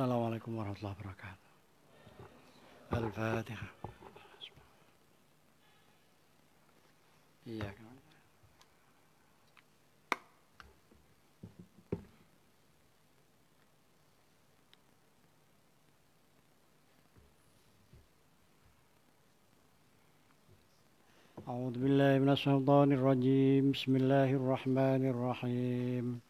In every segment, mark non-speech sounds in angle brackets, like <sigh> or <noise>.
السلام عليكم ورحمة الله وبركاته. الفاتحة. إياك. أعوذ بالله من الشيطان الرجيم. بسم الله الرحمن الرحيم.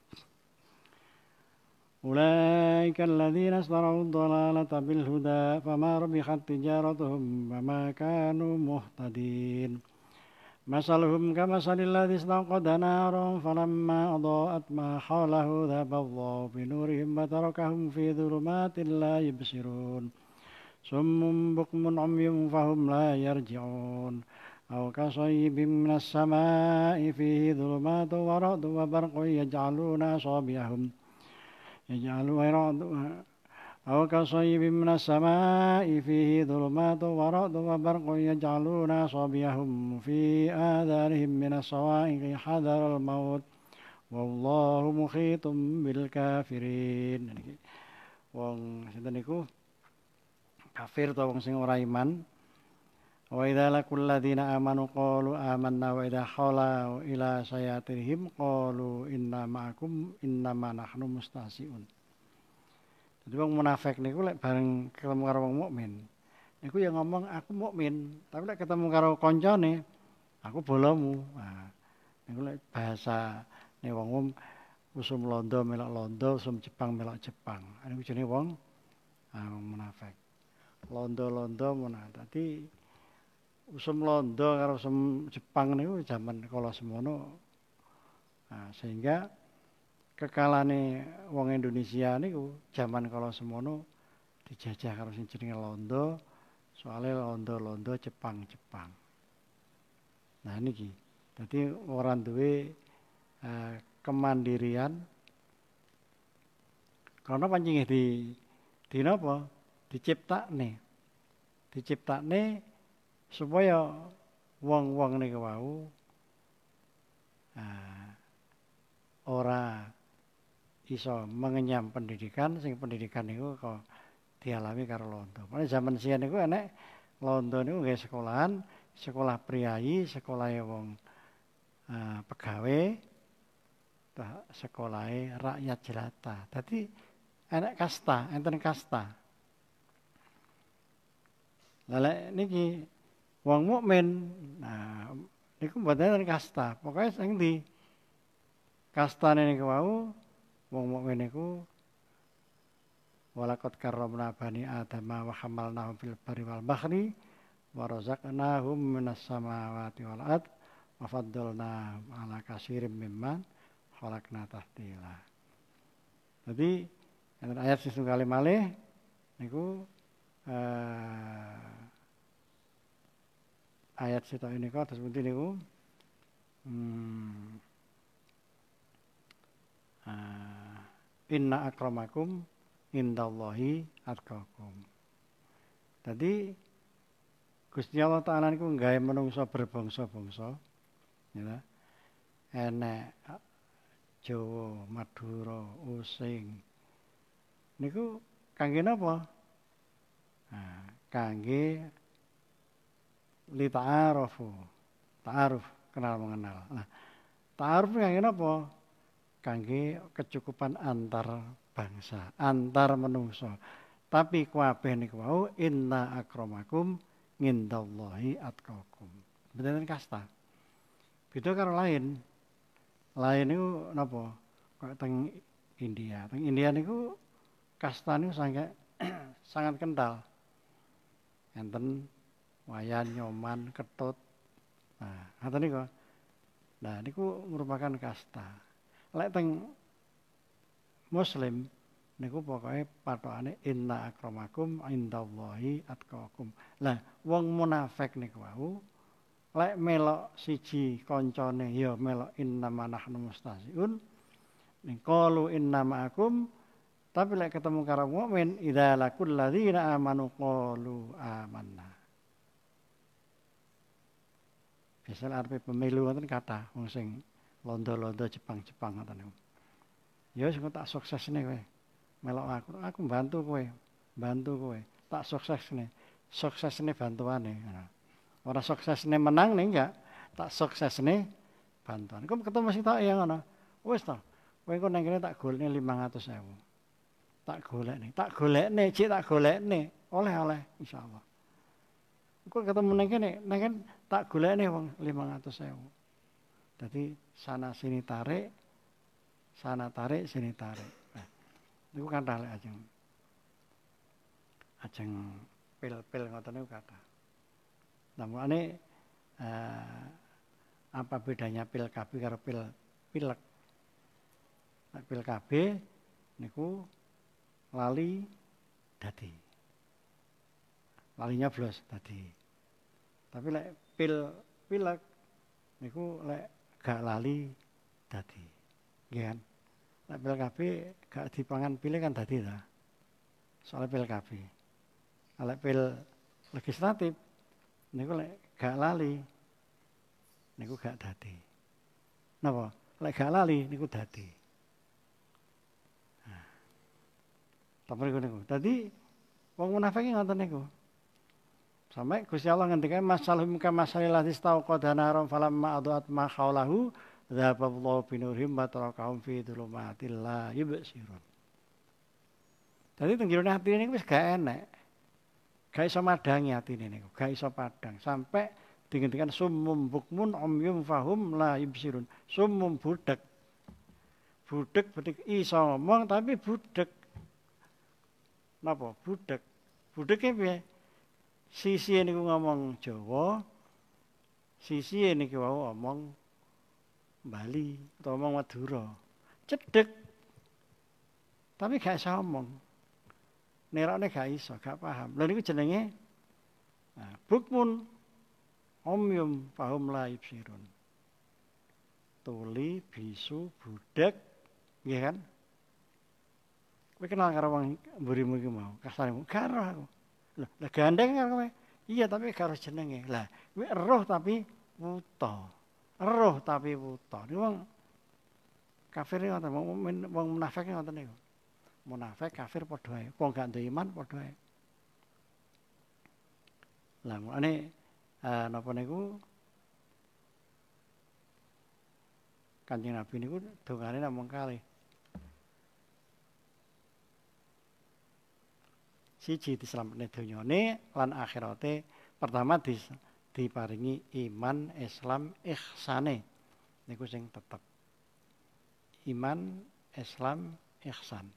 أولئك الذين اشتروا الضلالة بالهدى فما ربحت تجارتهم وما كانوا مهتدين مثلهم كمثل الذي استوقد نارا فلما أضاءت ما حوله ذهب الله بنورهم وتركهم في ظلمات لا يبصرون صم بكم عمي فهم لا يرجعون أو كصيب من السماء فيه ظلمات ورعد وبرق يجعلون أصابعهم يجعلون أو كصيب من السماء فيه ظلمات ورعد وبرق يجعلون أصابعهم في آذانهم من الصواعق حذر الموت والله محيط بالكافرين wong sinten niku kafir to wong sing ora iman laqul ladzina amanu qalu amanna wa idza khala ila sayatirihim qalu inna ma'akum innama nahnu mustahzi'un. Jadi wong munafik niku lek bareng ketemu karo wong mukmin niku ya ngomong aku mukmin tapi lek ketemu karo koncone aku bolomu nah niku lek bahasa ne wong usum londo melok londo usum Jepang melok Jepang. Niku jenenge wong ah, munafik. Londo-londo munafik tadi usum londo karo usum Jepang niku zaman kala semono nah, sehingga kekalane wong Indonesia niku zaman kala semono dijajah karo sing jenenge londo soalnya londo-londo Jepang-Jepang. Nah niki. Jadi orang duwe eh, kemandirian. Karena pancing di di napa? Diciptakne. Diciptakne supaya wong-wong niku wau uh, ora iso mengenyam pendidikan sing pendidikan niku kok dialami karo londo. Pada zaman sian niku enek londo niku nggih sekolahan, sekolah priayi, sekolah wong uh, pegawai, sekolah rakyat jelata. Dadi enek kasta, enten kasta. Lalek niki wong mukmin, nah niku mboten kasta. Pokoke sing di kastane niku wau wong mukmin niku walakot karramna bani adama wa hamalnahum fil barri wal bahri wa razaqnahum minas samawati wal ard wa faddalnahum ala kasirin mimman khalaqna tahtila. Jadi ayat kali malih niku eh, ayat sitok ini terus niku hmm, uh, inna akramakum indallahi atqakum. Jadi Gusti Allah Taala niku gawe menungso berbangsa-bangsa. Ya. Enek Jawa, Madura, Using. Niku kangge napa? Nah, kangge li ta'arufu. Ta'aruf, kenal mengenal. Nah, ta'aruf kangge napa? Kangge kecukupan antar bangsa, antar menungso. Tapi kabeh niku wau inna akramakum ngindallahi atqakum. Bener kasta. Beda karo lain. Lain niku napa? Kok teng India. Teng India niku kasta niku sangat <clears throat> sangat kental. Enten wayan, nyoman, ketut. Nah, ngoten niku. Nah, niku merupakan kasta. Lek teng Muslim niku pokoke patokane inna akramakum indallahi atqakum. Lah wong munafik niku wau lek melok siji kancane ya melok inna nahnu mustahziun qalu inna ma'akum tapi lek ketemu karo mukmin idza lakul ladzina amanu qalu amanna. Biasanya arep pemilu wonten kata wong sing londo-londo Jepang-Jepang ngoten niku. Ya sing tak suksesne kowe. Melok aku. Aku bantu kowe bantu kowe. Tak sukses nih. Bantuane orang sukses nih menang nih enggak. Tak sukses nih bantuan. Kok ketemu sih tak yang ngono. Wes to kowe kok nang kene tak golekne 500.000 tak golek nih. Tak golek nih cik tak golek nih. Oleh oleh insyaallah. Kok ketemu nang kene nang kan tak golek nih wong 500.000 jadi sana sini tarik sana tarik sini tarik niku kathah lek ajeng ajeng pil-pil ngoten niku kathah. Namane eh, apa bedanya pil KB karo pil pilek? Pil KB niku lali dadi. Lalinya blos dadi. Tapi lek pil pilek niku lek gak lali dadi. Nggih kan? Nek pil KB gak dipangan pilih kan tadi lah. Soal pil KB. Kalau pil legislatif niku lek gak lali niku gak dadi. Napa? Lek gak lali niku dadi. Nah. Tapi niku niku. Dadi wong munafik ngoten niku. Sampai Gusti Allah ngendikan masalahum ka masalil ladzi qadana haram falamma aduat ma khaulahu Zahaballahu binurhim wa tarakahum fi dhulumatil la yubsirun. Dadi tenggirone hati ini wis gak enek. Gak iso madangi atine niku, gak iso padang sampai dingentikan sumum bukmun umyum fahum la yubsirun. Sumum budek. Budek betik iso ngomong tapi budek. Napa? Budek. Budeke piye? Sisi niku ngomong Jawa, sisi niku wau ngomong Bali atau ngomong Madura. Cedek. Tapi gak iso ngomong. Nerokne gak iso, gak paham. Lha niku jenenge nah, bukmun omyum fahum la ibsirun. Tuli, bisu, budak, nggih kan? Kowe kenal karo wong mburimu iki mau, kasarmu karo aku. Lah, lah gandeng karo kowe. Iya, tapi karo jenenge. Lah, kowe roh tapi wuta roh tapi wuta. Niku wong kafir ngoten, wong munafik ngoten niku. Munafik kafir padha ae. Wong gak duwe iman padha ae. Lah mulane eh napa niku Kanjeng Nabi niku dongane namung kalih. Siji diselametne donyane lan akhirate pertama dis diparingi iman Islam ihsane. Niku sing tetep. Iman Islam ihsan.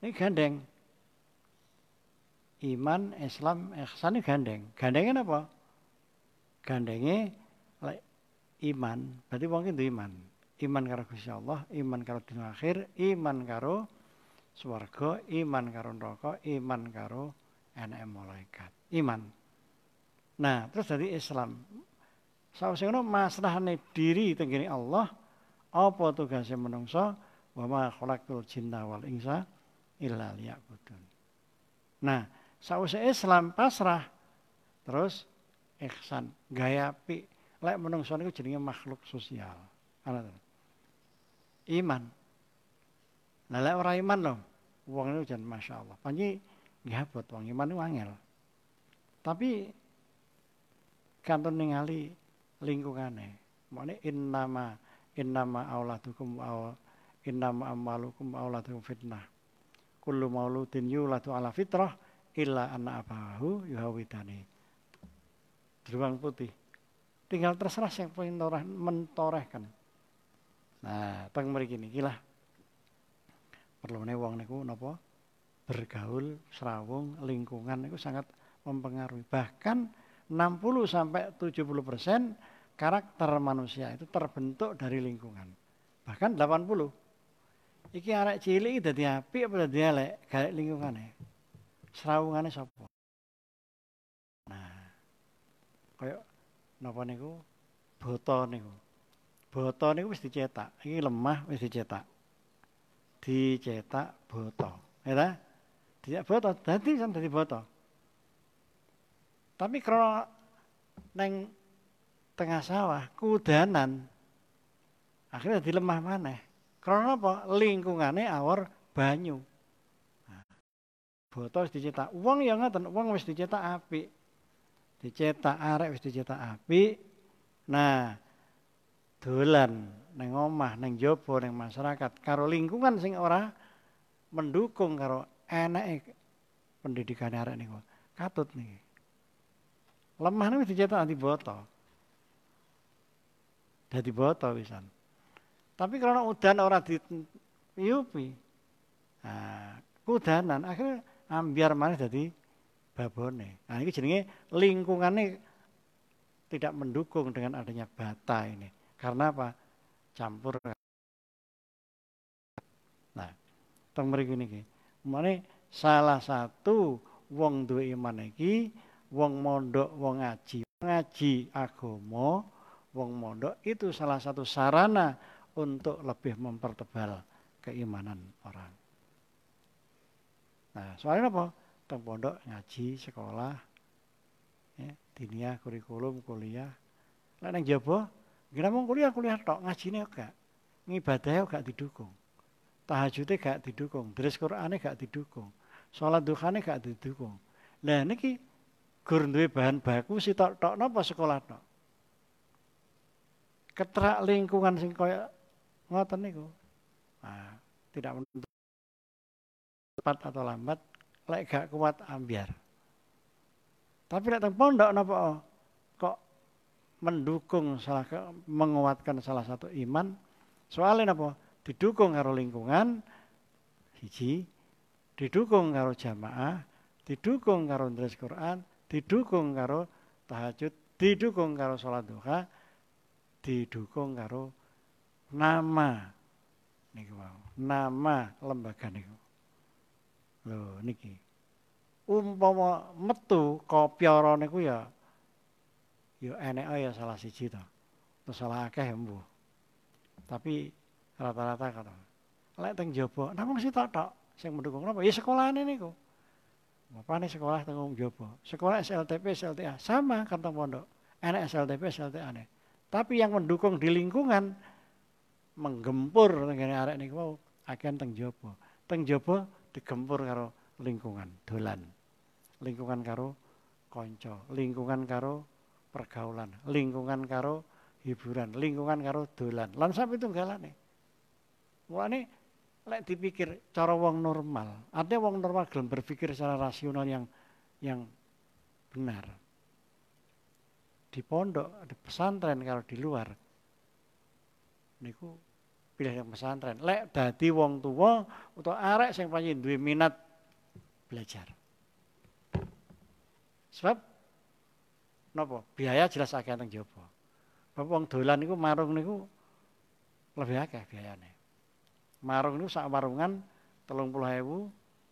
Ini gandeng. Iman Islam ihsan ini gandeng. Gandengnya apa? Gandengnya iman. Berarti wong itu iman. Iman karo Gusti Allah iman karo dunia akhir iman karo swarga iman karo neraka iman karo enek malaikat iman Nah, terus dari Islam. Sawise ngono maslahane diri tenggene Allah apa tugasnya menungso wa ma khalaqul jinna wal insa illa liya'budun. Nah, sawise Islam pasrah terus ihsan gaya pi lek menungso niku jenenge makhluk sosial. Iman. Nah, lek ora iman loh, wong niku jan masyaallah. Panji nggih abot wong iman niku angel. Tapi kantun ningali lingkungane. Mane innama innama auladukum aw innama amalukum auladukum fitnah. Kullu mauludin yuladu ala fitrah illa anna abahu yuhawidani. Beruang putih. Tinggal terserah yang pengen toreh, mentorehkan. Nah, teng mriki niki lah. Perlune wong niku napa? Bergaul, serawung, lingkungan niku sangat mempengaruhi. Bahkan 60 sampai 70 persen karakter manusia itu terbentuk dari lingkungan. Bahkan 80. Iki arek cilik dadi apik apa dadi elek? Gawe lingkungane. Srawungane sapa? Nah. Kaya napa niku? Boto niku. Boto niku wis dicetak. Iki lemah wis dicetak. Dicetak boto. Ya ta? Dicetak boto, dadi sampe dadi boto. Tapi kalau neng tengah sawah kudanan akhirnya jadi lemah mana karena apa lingkungannya awar banyu nah, botol dicetak uang yang ngaten uang wis dicetak api dicetak arek wis dicetak api nah dolan neng omah neng jopo neng masyarakat karo lingkungan sing ora mendukung karo enek pendidikan arek niku katut nih lemah nih dicetak anti botol jadi botol wisan. Tapi karena udan orang di yupi, nah, kudanan akhirnya ambiar mana jadi babone. Nah ini jenenge lingkungannya tidak mendukung dengan adanya bata ini. Karena apa? Campur. Nah, teng mriki niki. Mane salah satu wong duwe iman iki wong mondok, wong ngaji. Ngaji agama wong mondok itu salah satu sarana untuk lebih mempertebal keimanan orang. Nah, soalnya apa? Teng pondok ngaji, sekolah, ya, dinia, kurikulum, kuliah. Lah nang jaba, kira mau kuliah kuliah tok, ngajine gak. Ngibadahnya gak didukung. Tahajudnya gak didukung, dress Qur'ane gak didukung. Salat duhane gak didukung. Lah niki gur duwe bahan baku si tok tok napa sekolah tok ketrak lingkungan sing kaya ngoten niku. Nah, tidak menentu cepat atau lambat lek gak kuat ambiar. Tapi lek teng pondok napa kok mendukung salah menguatkan salah satu iman soalnya napa didukung karo lingkungan hiji didukung karo jamaah didukung karo ndres Quran didukung karo tahajud didukung karo sholat duha didukung karo nama niku wau. Nama lembaga niku. Lho niki. Umpama metu kopyara niku ya ya enek ya salah siji to. Terus salah akeh mbuh. Tapi rata-rata kata. Lek teng jaba, namung sitok tok sing mendukung napa? Ya sekolahane niku. Bapakne sekolah teng jaba. Sekolah SLTP, SLTA sama kantong pondok. Enek SLTP, SLTA nih. Tapi yang mendukung di lingkungan menggempur tengene arek niku wau akan teng jaba. Teng jaba digempur karo lingkungan, dolan. Lingkungan karo konco, lingkungan karo pergaulan, lingkungan karo hiburan, lingkungan karo dolan. Lan sampe tunggalane. Mulane lek dipikir cara wong normal, artinya wong normal gelem berpikir secara rasional yang yang benar di pondok, di pesantren kalau di luar. Niku pilih yang pesantren. Lek dadi wong tua atau arek sing pancen duwe minat belajar. Sebab napa? Biaya jelas akeh nang jaba. Bapak wong dolan niku marung niku lebih akeh biayane. Marung niku sak warungan 30.000,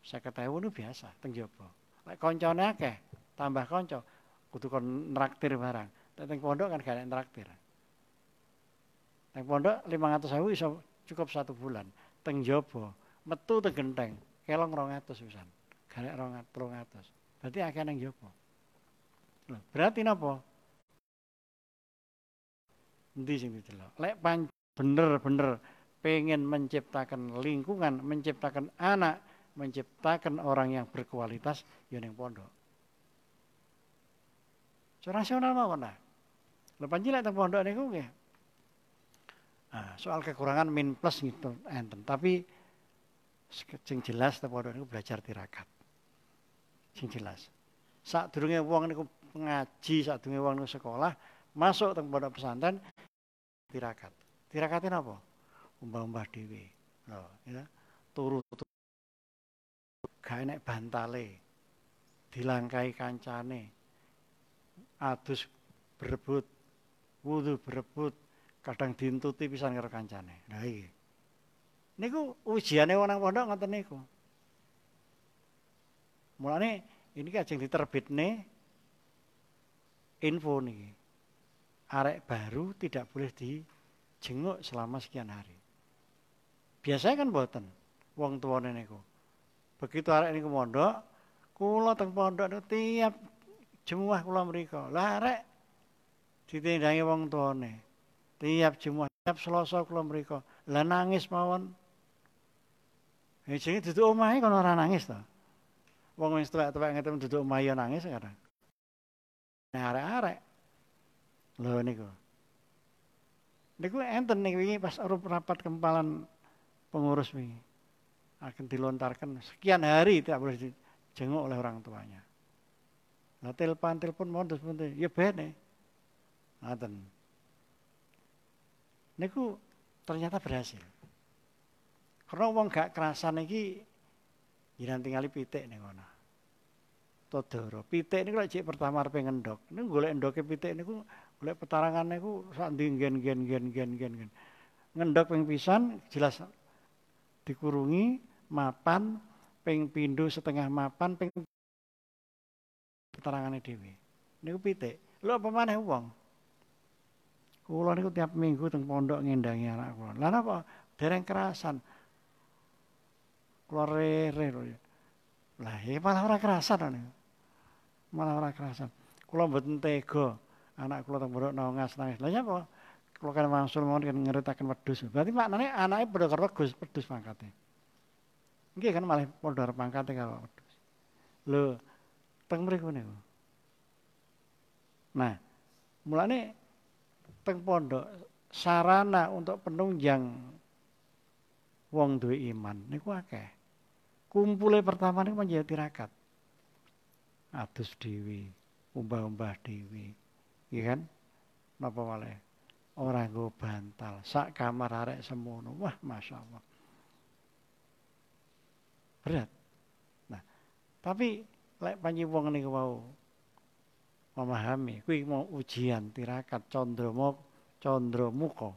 50.000 niku biasa teng jaba. Lek koncone akeh, tambah kanca kudu kon nraktir barang. Teng pondok kan gak nraktir. Teng pondok 500.000 iso cukup satu bulan. Teng jobo metu teng genteng kelong 200 pisan. Gak 200. Berarti akeh nang jobo. Berarti napa? Endi sing didelok? Lek bener-bener pengen menciptakan lingkungan, menciptakan anak, menciptakan orang yang berkualitas ya ning pondok. Rasional mawon nah. Lha panjenengan teng pondok niku nggih. Nah, soal kekurangan min plus gitu enten, tapi sing jelas teng pondok niku belajar tirakat. Sing jelas. Sak durunge wong niku ngaji, sak durunge wong sekolah, masuk teng pondok pesantren tirakat. Tirakate napa? Umbah-umbah dhewe. Loh, ya. Turu gak bantale. Dilangkai kancane adus berebut, wudhu berebut, kadang dintuti pisan karo kancane. Nah iki. Niku ujiane wong nang pondok ngoten niku. Mulane ini kajeng diterbitne info nih. Arek baru tidak boleh dijenguk selama sekian hari. Biasanya kan boten wong tuane niku. Begitu arek niku mondok, kula teng pondok tiap jemuah kula mriku. Lah arek ditindangi wong tuane. Tiap jemuah, tiap Selasa kula mriku. Lah nangis mawon. Ya jenenge duduk omahe kono ora nangis to. Wong wis tuwek-tuwek ngeten duduk omahe ya nangis sekarang. Nah arek-arek. Lho niku. Niku enten nih wingi pas urup rapat kempalan pengurus wingi. Akan dilontarkan sekian hari tidak boleh dijenguk oleh orang tuanya. Nah telepon telepon modus modus ya bene. Ngaten. Niku ternyata berhasil. Karena wong gak kerasan iki jiran tinggali pitik ning kono. Todoro. Pitik niku lek cek pertama arep ngendok. Niku golek endoke pitik niku golek petarangan niku sak ndi gen gen gen gen gen gen. Ngendok ping pisan jelas dikurungi mapan ping pindho setengah mapan ping petarangane dhewe. Niku pitik. Lho apa maneh wong? Kula niku tiap minggu teng pondok ngendangi anak kula. Lah napa dereng kerasan? keluar rere lho. Lah ya malah ora kerasan niku. Malah ora kerasan. Kula mboten tega anak kula teng pondok nangis nangis. Lah apa? Kula kan wangsul mawon kan ngeritaken wedhus. Berarti maknane anake padha karo wedhus, wedhus pangkate. Nggih kan malah padha pangkate karo wedhus. Lho, teng mriku niku. Nah, mulane teng pondok sarana untuk penunjang wong duwe iman niku akeh kumpulnya pertama ini menjadi tirakat adus dewi umbah-umbah dewi. Iya kan? Napa malah orang gue bantal. Sak kamar arek semono. Wah masya Allah berat. Nah tapi lek panji wong niku mau memahami kuwi mau ujian tirakat condromo condromuko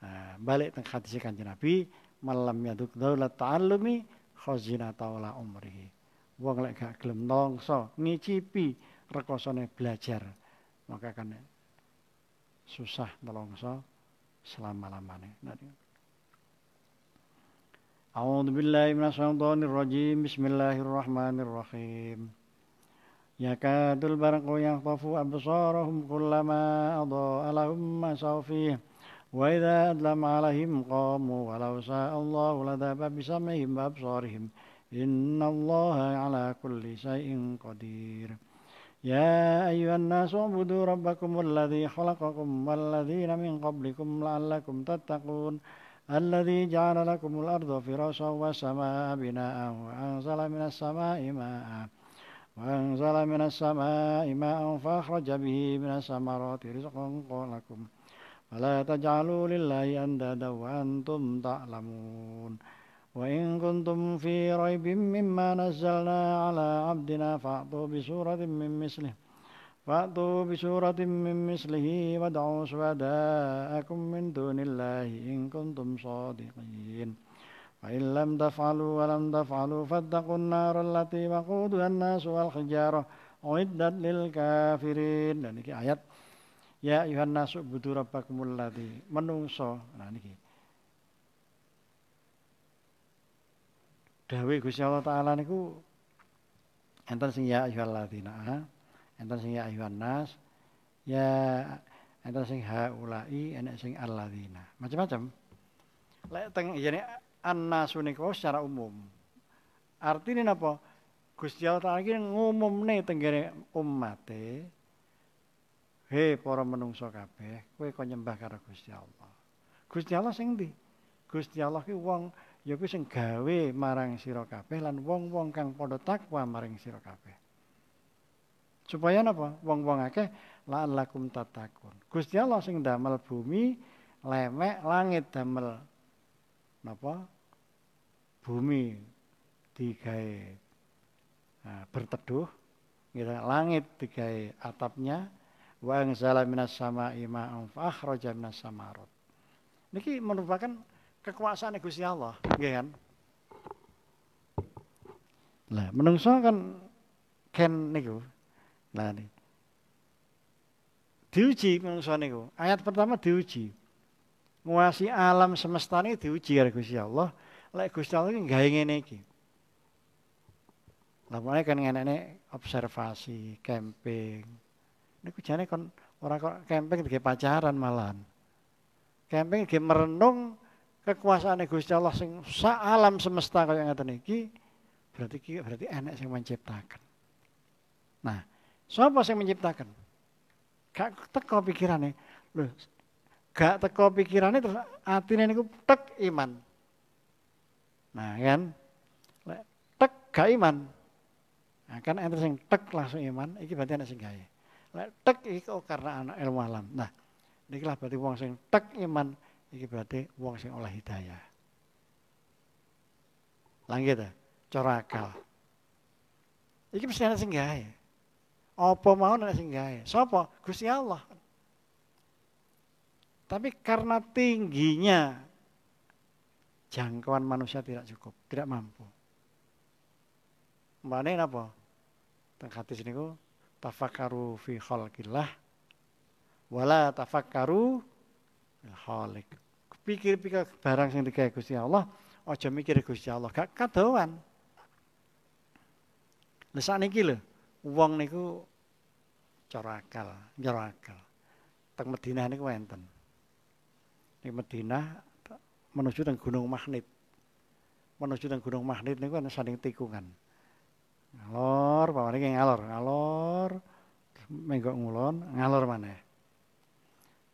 nah, balik teng hadis kanjeng Nabi malam yaduk daulat ta'allumi khazina taala umrihi. Wong lek gak gelem nongso, ngicipi rekosone belajar, maka kan susah nongso selama-lamanya. Nah, A'udzu billahi minasyaitonir rajim. Bismillahirrahmanirrahim. Ya kadul barqu yaqtafu absarahum kullama adha'a lahum ma sawfih. Wa idza adlam alaihim qamu walau sa'a Allahu ladaba bisamihim wa absarihim. إن الله على كل شيء قدير. يا أيها الناس اعبدوا ربكم الذي خلقكم والذين من قبلكم لعلكم تتقون. الذي جعل لكم الأرض فراشا والسماء بناء وأنزل من السماء ماء وأنزل من السماء ماء فأخرج به من الثمرات رزقا لكم. فلا تجعلوا لله أندادا وأنتم تعلمون. وإن كنتم في ريب مما نزلنا على عبدنا فأتوا بسورة من مثله فأتوا بسورة من مثله وادعوا شهداءكم من دون الله إن كنتم صادقين فإن لم تفعلوا ولم تفعلوا فاتقوا النار التي وقودها الناس والحجارة أعدت للكافرين dan ini ayat Ya ayuhan nasu budu rabbakumul ladzi menungso. Nah niki. Dawe Gusti Allah taala niku enten sing ya ayuhal ladzina enten sing ya ayuhan nas ya enten sing haulai enek sing alladzina macam-macam lek teng yani annasu niku secara umum artinya napa Gusti Allah taala iki ngumumne tenggene ummate Hei para menungso kabeh, kowe kok nyembah karo Gusti Allah. Gusti Allah sing ndi? Gusti Allah ki wong ya kuwi sing gawe marang sira kabeh lan wong-wong kang padha takwa marang sira kabeh. Supaya napa? Wong-wong akeh la'allakum tatakun. Gusti Allah sing damel bumi, lemek, langit damel napa? Bumi digawe nah, berteduh, gitu. langit digawe atapnya, wa anzala minas sama'i ma'an fa minas samarot. Niki merupakan kekuasaan Gusti Allah, nggih kan? Lah, menungso kan ken niku. Lah nih. Diuji menungso niku. Ayat pertama diuji. Nguasi alam semesta ini diuji karo Gusti Allah. Lek Gusti Allah iki gawe ngene iki. Lah mulai kan ngene observasi, camping. Niku jane kon ora kok camping digawe pacaran malahan. Camping digawe merenung kekuasaan Gusti Allah sing sak alam semesta kaya ngeten iki Berarti berarti enak yang menciptakan. Nah, siapa yang menciptakan? Gak teko pikirannya. Loh, gak teko pikirannya terus atine niku tek iman. Nah, kan? Tek gak iman. Nah, kan ente sing tek langsung iman, iki berarti anak sing gawe. Tek iki kok karena anak ilmu alam. Nah, niki lah berarti wong sing tek iman, iki berarti wong sing oleh hidayah. Lanjut ya cara akal. Iki mesti ana sing gawe. Apa mau ana sing gawe? Sapa? Gusti Allah. Tapi karena tingginya jangkauan manusia tidak cukup, tidak mampu. Mbane napa? Teng hadis niku tafakkaru fi khalqillah wala tafakkaru khaliq. Pikir-pikir barang sing digawe Gusti Allah, aja mikir Gusti Allah, gak kadoan. Lah sakniki lho, wong niku cara akal, cara akal. Teng Madinah niku wonten. Ning Madinah menuju teng Gunung Magnet. Menuju teng Gunung Magnet niku ana saling tikungan. Ngalor, pawane ki ngalor, ngalor. Menggok ngulon, ngalor maneh.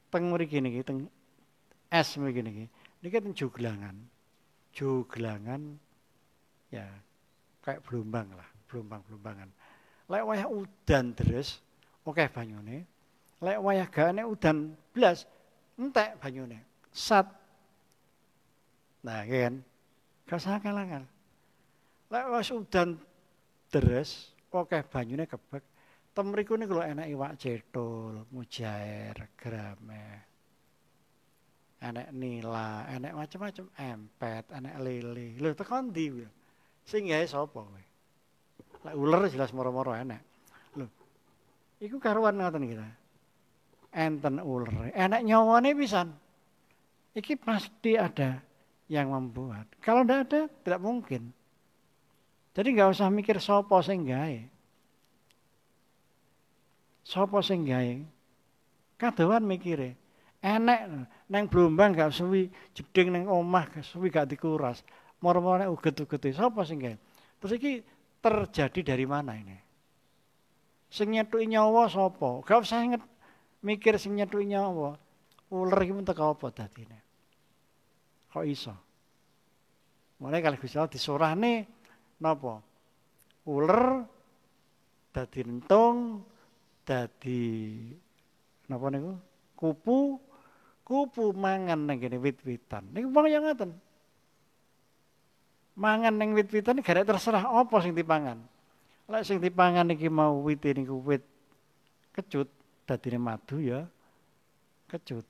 Teng mriki niki teng es mriki niki. Niki teng Joglangan. Joglangan ya kayak belumbang lah blumbang-blumbangan. Lek wayah udan terus, oke banyune. Lek wayah gane udan blas, entek banyune. Sat. Nah, kan. Gak usah kalangan. Lek wis udan terus, oke banyune kebek. Temriku niku lho enak iwak cetul, mujair, grame. Enak nila, enak macam-macam empet, enak lele. Lho tekan ndi? Sing gawe sapa kowe? Lah ular jelas moro-moro enak. Loh. Iku karuan ngoten kita. Enten ular, enak nyawane pisan. Iki pasti ada yang membuat. Kalau tidak ada, tidak mungkin. Jadi nggak usah mikir sopo sing gawe. Sopo sing gawe. Kadoan mikire. Enek neng Blombang gak suwi jeding neng omah gak suwi gak dikuras. Moro-moro uget-uget. Sopo sing gawe? Terus iki terjadi dari mana ini? Sing nyethuki nyawa sapa? Gak usah inget mikir sing nyethuki nyawa. Ular iki teko apa dadine? Kok iso? Mulai kali Gusti Allah disurahne napa? Ular dadi entung, dadi napa niku? Kupu, kupu mangan nang kene wit-witan. Niku wong yang ngoten mangan ning wit-witan gak terserah apa sing dipangan. Lek sing dipangan iki mau wit niku wit kecut dadine madu ya kecut.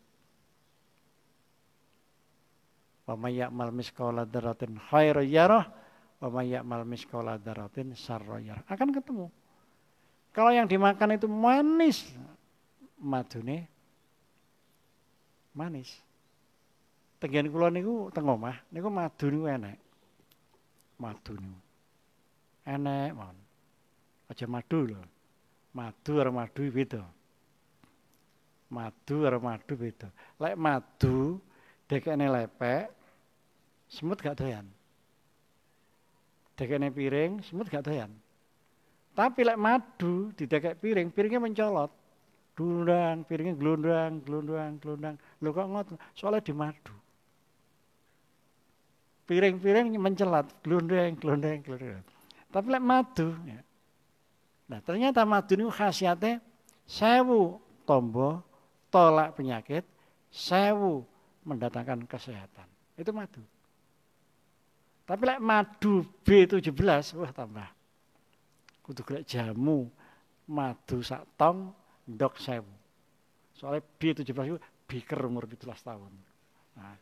Wa may ya'mal misqala dzarratin khairan yarah wa may ya'mal misqala dzarratin yarah. Akan ketemu. Kalau yang dimakan itu manis, madune manis. Tenggen kula niku teng omah niku madu niku enak madu niku. Enek mon. Aja madu lho. Madu karo madu beda. Madu karo madu beda. Lek madu dekene lepek semut gak doyan. Dekene piring semut gak doyan. Tapi lek madu didekek piring, piringnya mencolot. Dundang, piringnya gelundang, gelundang, gelundang. Lho kok ngoten? Soalnya di madu piring-piring mencelat, glundeng, glundeng, glundeng. Tapi lek madu, ya. Nah, ternyata madu ini khasiatnya sewu tombo tolak penyakit, sewu mendatangkan kesehatan. Itu madu. Tapi lek madu B17, wah tambah. Kudu golek jamu madu sak tong ndok sewu. Soalnya B17 itu biker umur 17 tahun. Nah,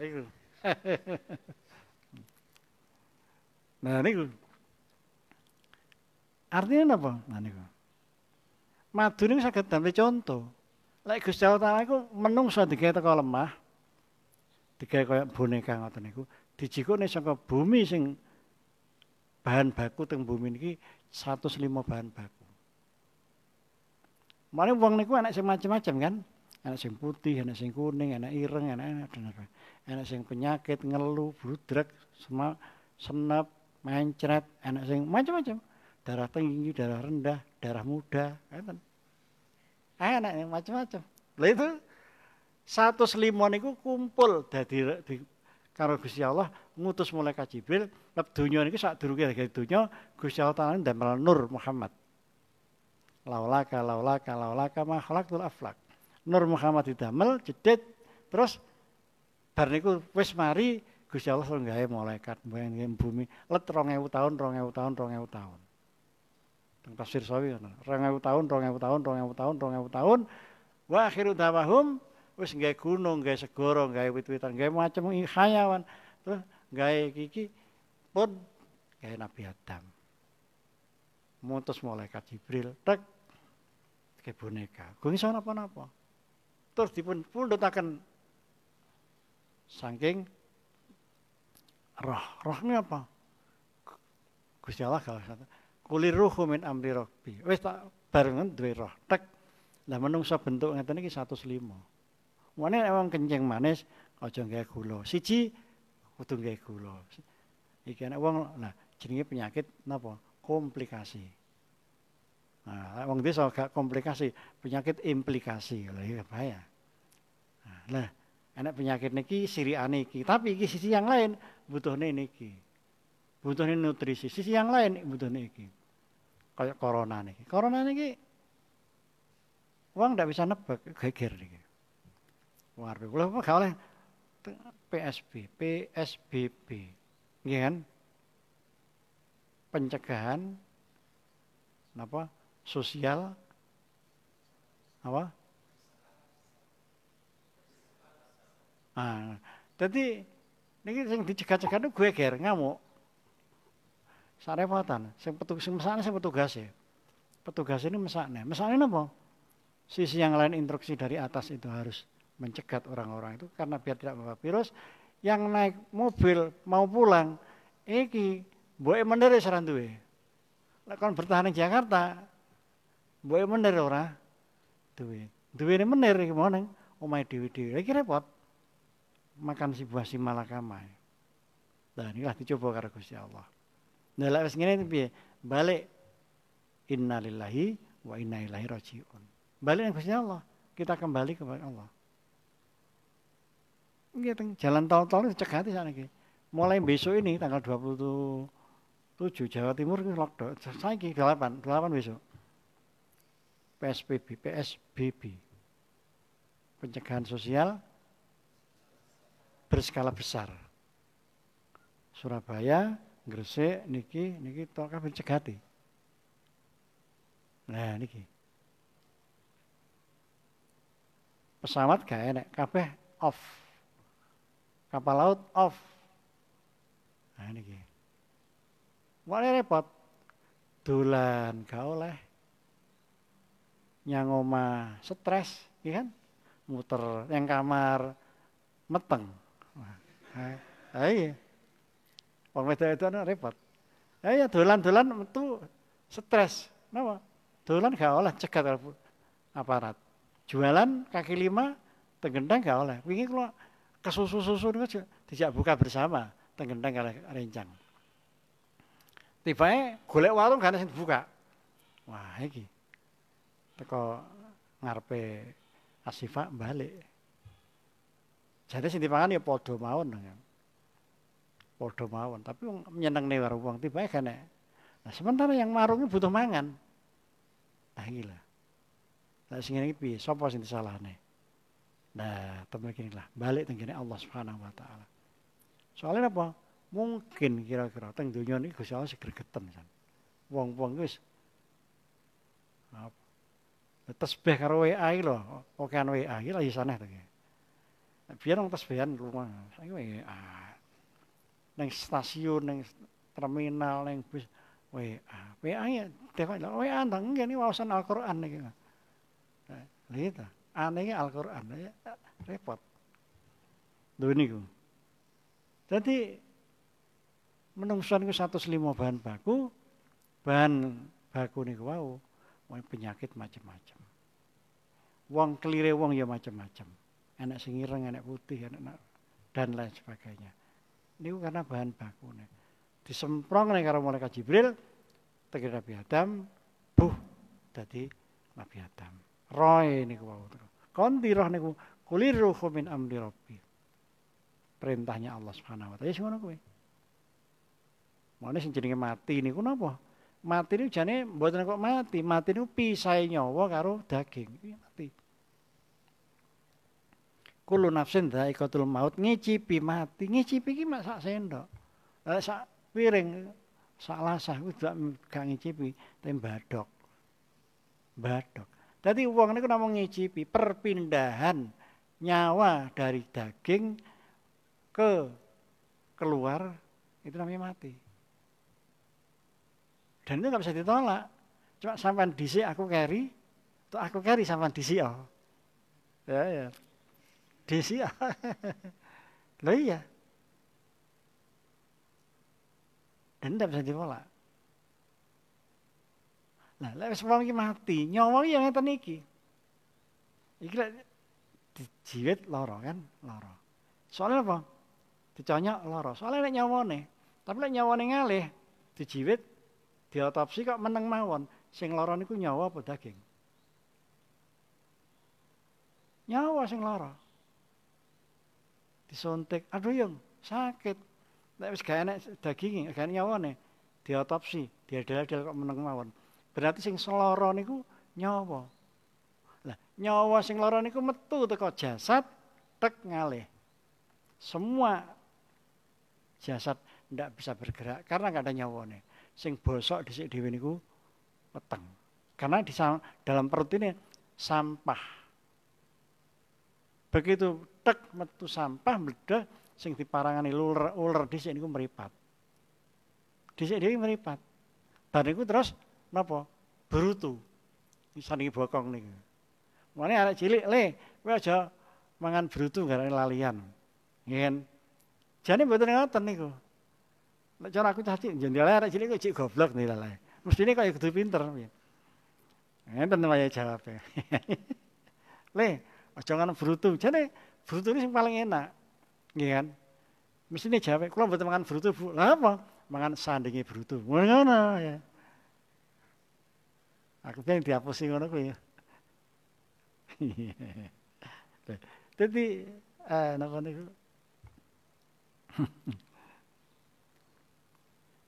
iku. <laughs> nah niku. Artinya apa? Nah niku. Madu niku saged damel contoh. Lek Gusti Allah Taala iku menungso digawe teko lemah, digawe kaya boneka ngoten niku, dijikune saka bumi sing bahan baku teng bumi niki 105 bahan baku. Mane wong niku anak sing macam-macam kan? Anak sing putih, anak sing kuning, anak ireng, anak anak anak sing penyakit, ngeluh, budrek, semua senep, mencret, anak sing macam-macam. Darah tinggi, darah rendah, darah muda, kan? Anak yang macam-macam. Lah itu satu selimon itu kumpul dari di, karo Gusti Allah ngutus malaikat Jibril lep donya niku sak durunge dari donya Gusti Allah taala ndamel nur Muhammad. Laulaka laulaka laulaka khalaqtul aflak. Nur Muhammad didamel jedit terus bar niku wis mari Gusti Allah sing gawe malaikat bumi let 2000 tahun 2000 tahun 2000 tahun. Teng tafsir sawi ngono. 2000 tahun 2000 tahun 2000 tahun 2000 tahun wa akhiru dawahum wis gawe gunung, gawe segara, gawe wit-witan, gawe macam hayawan. Terus gawe kiki pun gawe Nabi Adam. Mutus malaikat Jibril, tek ke boneka. Gue iso napa-napa. Terus dipun pundhutaken saking roh. Roh ini apa? Gusti Allah kalau kata kulir ruhu min amri rabbi. Wis tak barengan duwe roh. Tek. Lah menungsa bentuk ngeten iki 105. Mane emang kencing manis aja gawe gula. Siji kudu gawe gula. Iki ana wong nah jenenge penyakit napa? Komplikasi. Nah, wong desa gak komplikasi, penyakit implikasi. Lah iya bahaya. Nah, enak penyakit niki siriane iki, tapi iki sisi yang lain butuhne niki. Butuhne nutrisi, sisi yang lain butuhne iki. Kayak corona niki. Corona niki Uang ndak bisa nebak geger niki. Wong arep kula gak oleh PSB, PSBB. Nggih kan? Pencegahan apa? Sosial apa? Ah, jadi niki sing dicegah-cegah itu gue ger ngamuk. Sarepotan, sing petugas sing mesakne sing petugas ya. Petugas ini mesakne. Mesakne napa? Sisi yang lain instruksi dari atas itu harus mencegat orang-orang itu karena biar tidak membawa virus yang naik mobil mau pulang iki boleh mener saran duwe. Lek bertahan di Jakarta boleh mener ora? Duwe. Ini mener iki mau nang omahe dhewe-dhewe. Iki repot. Makan si buah si malakama. Dan inilah dicoba karo Gusti Allah. Nah lek wis ngene piye? Balik innalillahi wa inna ilaihi rajiun. Balik nang Gusti Allah. Kita kembali kepada Allah. Jalan tol-tol cegati saniki. Mulai besok ini tanggal 27 Jawa Timur ini lockdown. Saiki 8, 8 besok. PSBB, PSBB. Pencegahan sosial berskala besar. Surabaya, Gresik niki niki tol kabeh cegati. Nah niki. Pesawat gak enek, kabeh off kapal laut off. Nah ini ki. Mulai repot. Dolan gak oleh. Yang oma stres, ya kan? Muter yang kamar meteng. Iya. Wong wedok itu ana repot. Ya dolan-dolan metu stres. Napa? Dolan gak oleh cegat aparat. Jualan kaki lima tegendang gak oleh. Wingi kula kesusu-susu itu tidak buka bersama tengendang kali rencang. Tiba golek warung kan sing buka. Wah, iki. Teko ngarepe Asifa balik. Jadi sing dipangan ya padha mawon. Padha mawon, tapi menyenengne warung wong tiba kan Nah, sementara yang marungnya butuh mangan. Nah, gila. Lah sing ngene iki piye? Sapa sing disalahne? Nah, gini lah, balik tenggine Allah Subhanahu wa taala. Soalnya apa? Mungkin kira-kira teng dunia ini Gusti Allah segregeten kan. Wong-wong wis apa? Tesbih karo WA iki lho, okean WA iki lagi sana to. Biar wong tasbihan rumah. Saiki WA. Neng stasiun, neng terminal, neng bus WA. WA ya dewa WA ndang ngene wawasan Al-Qur'an iki. Lihat, anehnya Al-Qur'an ya repot. Lho niku. Jadi menungso niku 105 bahan baku, bahan baku niku wau penyakit macam-macam. Wong kelire wong ya macam-macam. Enak sing ireng, enak putih, enak dan lain sebagainya. Niku karena bahan baku nih. Disemprong nih karo malaikat Jibril, tegir Nabi Adam, buh, jadi Nabi Adam. Roy niku wau terus. Konti roh niku kulir ruhu min amri rabbi. Perintahnya Allah Subhanahu wa taala. Ya ngono kuwi. Mana sing jenenge mati niku napa? Mati niku jane mboten kok mati, mati niku pisahe nyawa karo daging. Iki mati. Kulo nafsin dhaikatul maut ngicipi mati, ngicipi iki mak sak sendok. Lah sak piring sak lasah kuwi gak ngicipi, tapi badok. Badok. Dadi wong niku namung ngicipi perpindahan nyawa dari daging ke keluar itu namanya mati. Dan itu nggak bisa ditolak. Cuma sampai DC aku carry, tuh aku carry sampai DC oh. Ya ya. DC oh. <laughs> Loh iya. Dan tidak bisa ditolak. Nah, lek wis iki mati, nyawa iki yang ngeten iki. Iki lek dijiwit lara kan, lara. Soalnya apa? Diconyok lara. Soalnya nek nyawane. Tapi lek nyawane ngalih, dijiwit diotopsi kok meneng mawon. Sing lara niku nyawa apa daging? Nyawa sing lara. Disuntik, aduh yang sakit. Nek wis gak enek daging, gak enek nyawane, diotopsi, diadel-adel kok meneng mawon. Berarti sing seloro niku nyawa. Lah, nyawa sing lara niku metu teko jasad tek ngalih. Semua jasad ndak bisa bergerak karena nggak ada nyawane sing bosok dhisik dhewe niku weteng. Karena di dalam perut ini sampah. Begitu tek metu sampah meledak sing diparangani ular ular dhisik niku meripat. Dhisik dhewe meripat. Bar niku terus napa? Berutu. Saniki bokong niku. Mulane arek cilik le, kowe aja mangan berutu gara lalian. Ngen. Jane mboten ngoten niku. Nek cara aku caci jendela arek cilik kok cik goblok nih lalai. Mestine kaya kudu pinter. Ngenten wae jawabe. <laughs> Le, aja ngono brutu. Jane brutu ini paling enak. Nggih kan? Mestine jawab, kula mboten mangan brutu, Bu. Lah apa? Mangan sandinge brutu. Ngono ya. Aku pengen dihapusi ngono kuwi. <laughs> Jadi, eh, napa niku? <laughs>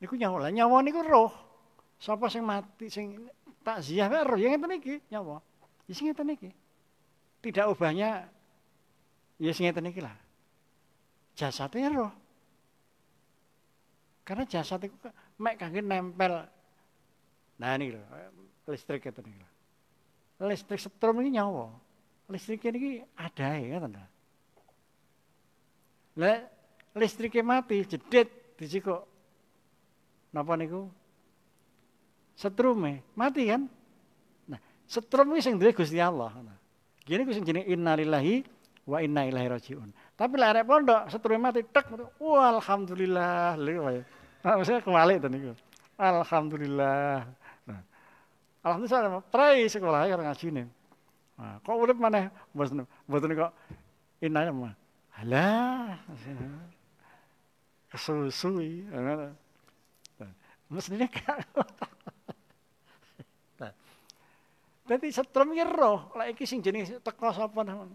Niku nyawa lah, nyawa niku roh. Sapa sing mati sing takziah wae roh, ya ngeten iki nyawa. Ya sing ngeten iki. Tidak ubahnya ya sing ngeten iki lah. Jasadnya roh. Karena jasad itu mek kangge nempel. Nah ini lho, listrik itu nih. Listrik setrum ini nyawa. Listrik ini ada ya kan? Lah listriknya mati, jedet, dicikok Napa niku? Setrume mati kan? Nah, setrum iki sing duwe Gusti Allah. Nah, gini ku sing jenenge innalillahi wa inna ilaihi rajiun. Tapi lek arek pondok setrume mati tek wah alhamdulillah lho wae. Nah, maksudnya kembali to niku. Alhamdulillah. Nah, alhamdulillah prai sekolah ya ngaji nih. Nah, kok urip maneh mboten mboten kok inna mah. Alah. Kesusui. Mestinya <laughs> gak. nah. Dadi setrum iki roh, lek iki sing jenenge teko sapa nang.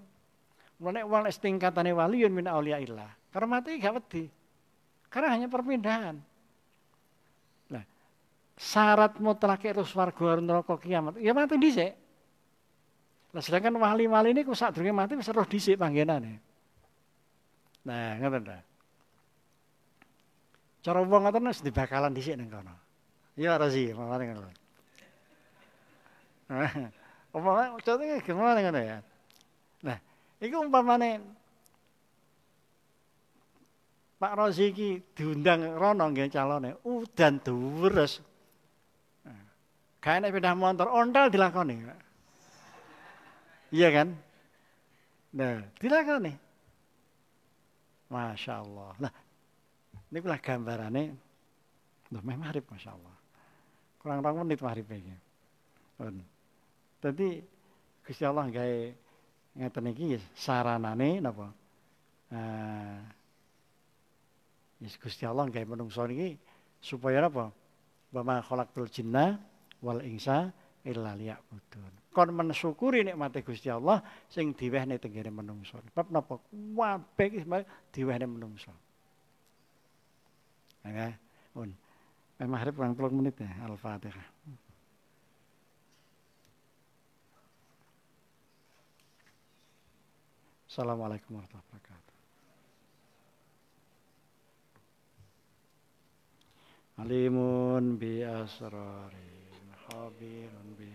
Mulane wong lek tingkatane waliyun min auliyaillah. Karena mati gak wedi. Karena hanya perpindahan. Nah, syarat mutlak itu swarga neraka kiamat. Ya mati dhisik. Nah, sedangkan wali-wali ini ku sadurunge mati wis roh dhisik panggenane. Nah, ngoten ta. Cara wong ngoten wis dibakalan dhisik ning kono. Ya ora sih, mamane ngono. <laughs> Umpama contohnya gimana ngono ya. Nah, iku umpamane Pak Rozi iki diundang rono nggih calone, udan deres. Kayak nek pindah motor, ontel dilakoni. Iya kan? Nah, dilakoni. Masya Allah. Nah, ini pula gambarannya. Loh, memang marip, Masya Allah. Kurang rong menit marip ini. Jadi, Gusti Allah gawe ngeten iki saranane napa? Eh Yes, Gusti Allah gawe menungso niki supaya apa? Wa khalaqtul jinna wal insa illa liya'budun. Kon mensyukuri nikmate Gusti Allah sing diwehne tenggene menungso. Bab napa? Kabeh iki diwehne menungso. Ya, un. Maghrib kurang 30 menit ya, Al-Fatihah. Assalamualaikum warahmatullahi wabarakatuh. Alimun bi asrarin, khabirun bi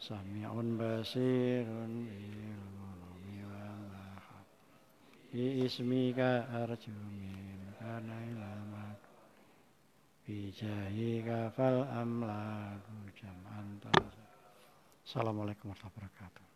Sami'un basirun bi ulumi wal Bi ismika arju kana ilamak Bi jahika fal amlaku jam'an Assalamualaikum warahmatullahi wabarakatuh